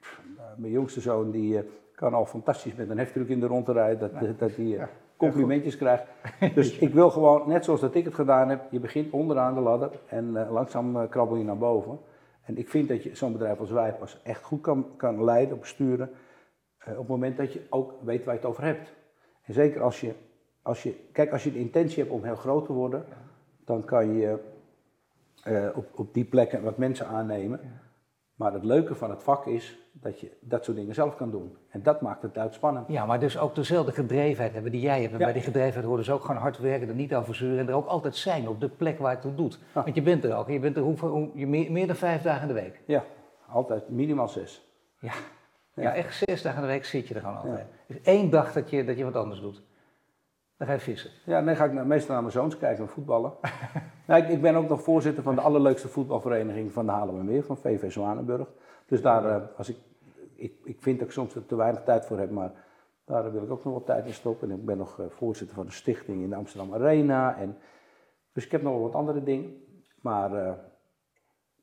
pff, mijn jongste zoon die kan al fantastisch met een heftruck in de rond rijden, dat, dat hij complimentjes krijgt. Dus ik wil gewoon, net zoals dat ik het gedaan heb, je begint onderaan de ladder en langzaam krabbel je naar boven. En ik vind dat je zo'n bedrijf als wij pas echt goed kan, kan leiden, besturen, eh, op het moment dat je ook weet waar je het over hebt. En zeker als je, als je, kijk, als je de intentie hebt om heel groot te worden, dan kan je eh, op, op die plekken wat mensen aannemen. Maar het leuke van het vak is dat je dat soort dingen zelf kan doen. En dat maakt het uitspannend. Ja, maar dus ook dezelfde gedrevenheid hebben die jij hebt. En Ja. bij die gedrevenheid horen dus ook gewoon hard werken, er niet over zeuren en er ook altijd zijn op de plek waar het toe doet. Want je bent er ook. Je bent er hoeveel, hoe, je meer, meer dan vijf dagen in de week. Ja, altijd minimaal zes. Ja. ja, echt zes dagen in de week zit je er gewoon altijd. Dus één dag dat je, dat je wat anders doet. Dan ga je vissen. Ja, dan ga ik naar- meestal naar mijn zoons kijken en voetballen. nou, ik, ik ben ook nog voorzitter van de allerleukste voetbalvereniging van de Haarlemmermeer, van VV Zwanenburg. Dus daar, eh, als ik, ik, ik vind dat ik soms er te weinig tijd voor heb, maar daar wil ik ook nog wat tijd in stoppen. En ik ben nog eh, voorzitter van een stichting in de Amsterdam Arena. En, dus ik heb nog wel wat andere dingen. Maar eh,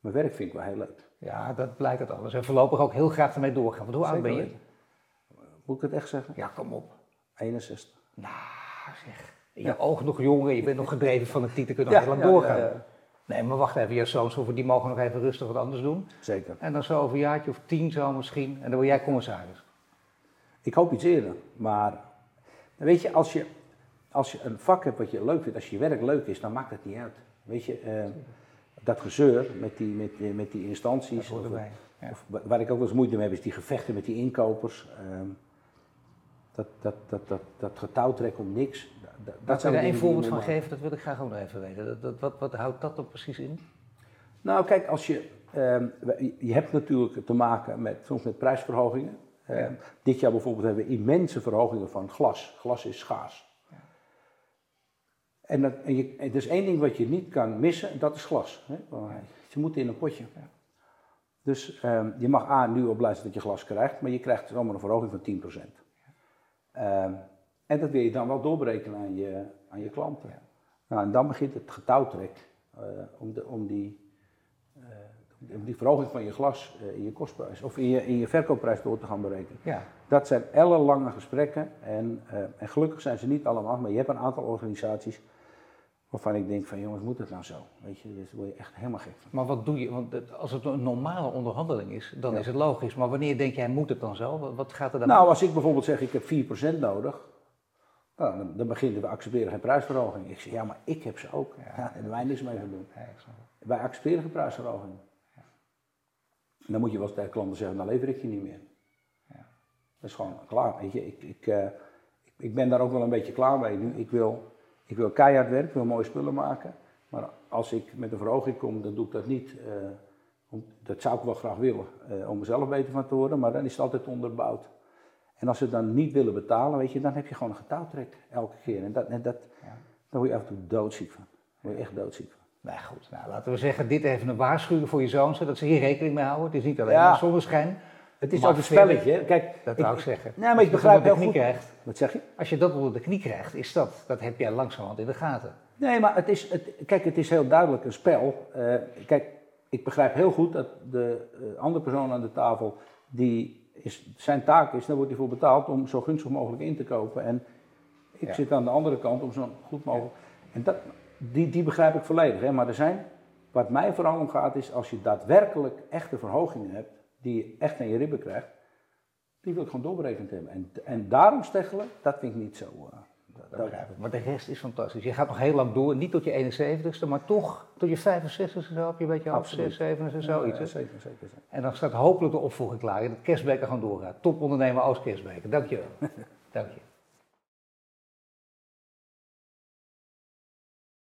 mijn werk vind ik wel heel leuk. Ja, dat blijkt het alles. En voorlopig ook heel graag ermee doorgaan. Want hoe oud ben je? weten. Moet ik het echt zeggen? Ja, kom op. 61. Nou, zeg. In je ogen nog jonger, je bent nog gedreven van het titel, kun je Ja, nog heel lang ja, doorgaan. Nee, maar wacht even, je zoons hoeven, die mogen nog even rustig wat anders doen. Zeker. En dan zo over een jaartje of tien zo misschien. En dan word jij commissaris. Ik hoop iets eerder, maar weet je, als je, als je een vak hebt wat je leuk vindt, als je werk leuk is, dan maakt het niet uit. Weet je, eh, dat gezeur met die, met, met die instanties, of. Ja. waar ik ook wel eens moeite mee heb, is die gevechten met die inkopers. ehm, dat, dat, dat, dat, dat getouwtrek om niks. Dat, dat, zijn zou je de er één voorbeeld van geven, dat wil ik graag ook nog even weten. Dat, dat, wat, wat houdt dat er precies in? Nou, kijk, als je, ehm, je hebt natuurlijk te maken met, soms met prijsverhogingen. Ehm, Dit jaar bijvoorbeeld hebben we immense verhogingen van glas. Glas is schaars. En, dat, en je, er is één ding wat je niet kan missen, en dat is glas. Hè? Ze moeten in een potje. Dus ehm, je mag A, nu op blij dat je glas krijgt, maar je krijgt zomaar een verhoging van 10%. En dat wil je dan wel doorberekenen aan je, aan je klanten. Nou, en dan begint het getouwtrek eh, om, de, om, die, eh, om die verhoging van je glas eh, in je kostprijs of in je, in je verkoopprijs door te gaan berekenen. Ja. Dat zijn ellenlange gesprekken en, en gelukkig zijn ze niet allemaal, maar je hebt een aantal organisaties waarvan ik denk van jongens, moet het nou zo? Weet je, daar word je echt helemaal gek van. Maar wat doe je? Want als het een normale onderhandeling is, dan Ja. is het logisch. Maar wanneer denk jij, moet het dan zo? Wat, wat gaat er dan? Nou, als ik bijvoorbeeld zeg ik heb 4% nodig, nou, dan, dan beginnen we accepteren geen prijsverhoging. Ik zeg ja, maar ik heb ze ook. Ja, daar hebben wij niks mee te doen. Wij accepteren geen prijsverhoging. En dan moet je wel eens tegen klanten zeggen, dan lever ik je niet meer. Dat is gewoon klaar. Weet je, ik, ik, eh, ik, ik ben daar ook wel een beetje klaar mee nu. Ik wil, ik wil keihard werken, ik wil mooie spullen maken. Maar als ik met een verhoging kom, dan doe ik dat niet. om, dat zou ik wel graag willen, eh, om mezelf beter van te worden, maar dan is het altijd onderbouwd. En als ze dan niet willen betalen, weet je, dan heb je gewoon een getouwtrek elke keer. En, dat, en dat, daar word je af en toe doodziek van. Daar word je echt doodziek van. Nou goed, nou, laten we zeggen, dit even een waarschuwing voor je zoon, zodat ze hier rekening mee houden. Het is niet alleen Ja. maar zonneschijn. Het is ook een spelletje. Kijk, Dat wou ik zeggen. Nee, maar Als ik begrijp dat heel goed. krijgt, Wat zeg je? Als je dat onder de knie krijgt, is dat, dat heb jij langzamerhand in de gaten. Nee, maar het is, het, kijk, het is heel duidelijk een spel. Eh, kijk, ik begrijp heel goed dat de eh, andere persoon aan de tafel, die is, zijn taak is, daar wordt hij voor betaald om zo gunstig mogelijk in te kopen. En ik Ja. zit aan de andere kant om zo goed mogelijk. En dat, die, die begrijp ik volledig. Hè? Maar er zijn, wat mij vooral om gaat, is als je daadwerkelijk echte verhogingen hebt, die je echt aan je ribben krijgt, die wil ik gewoon doorberekend hebben. En, en daarom steggelen, dat vind ik niet zo. eh, dat- Dat begrijp ik. Maar de rest is fantastisch. Je gaat nog heel lang door, niet tot je 71ste, maar toch tot je 65ste zo, heb je een beetje half Absoluut. 6, 7 zoiets. Ja, zeker, zeker. En dan staat hopelijk de opvolging klaar. en Dat Kersbeker gewoon doorgaat. Topondernemer Oost Kersbeker. Dank je wel. Dank je.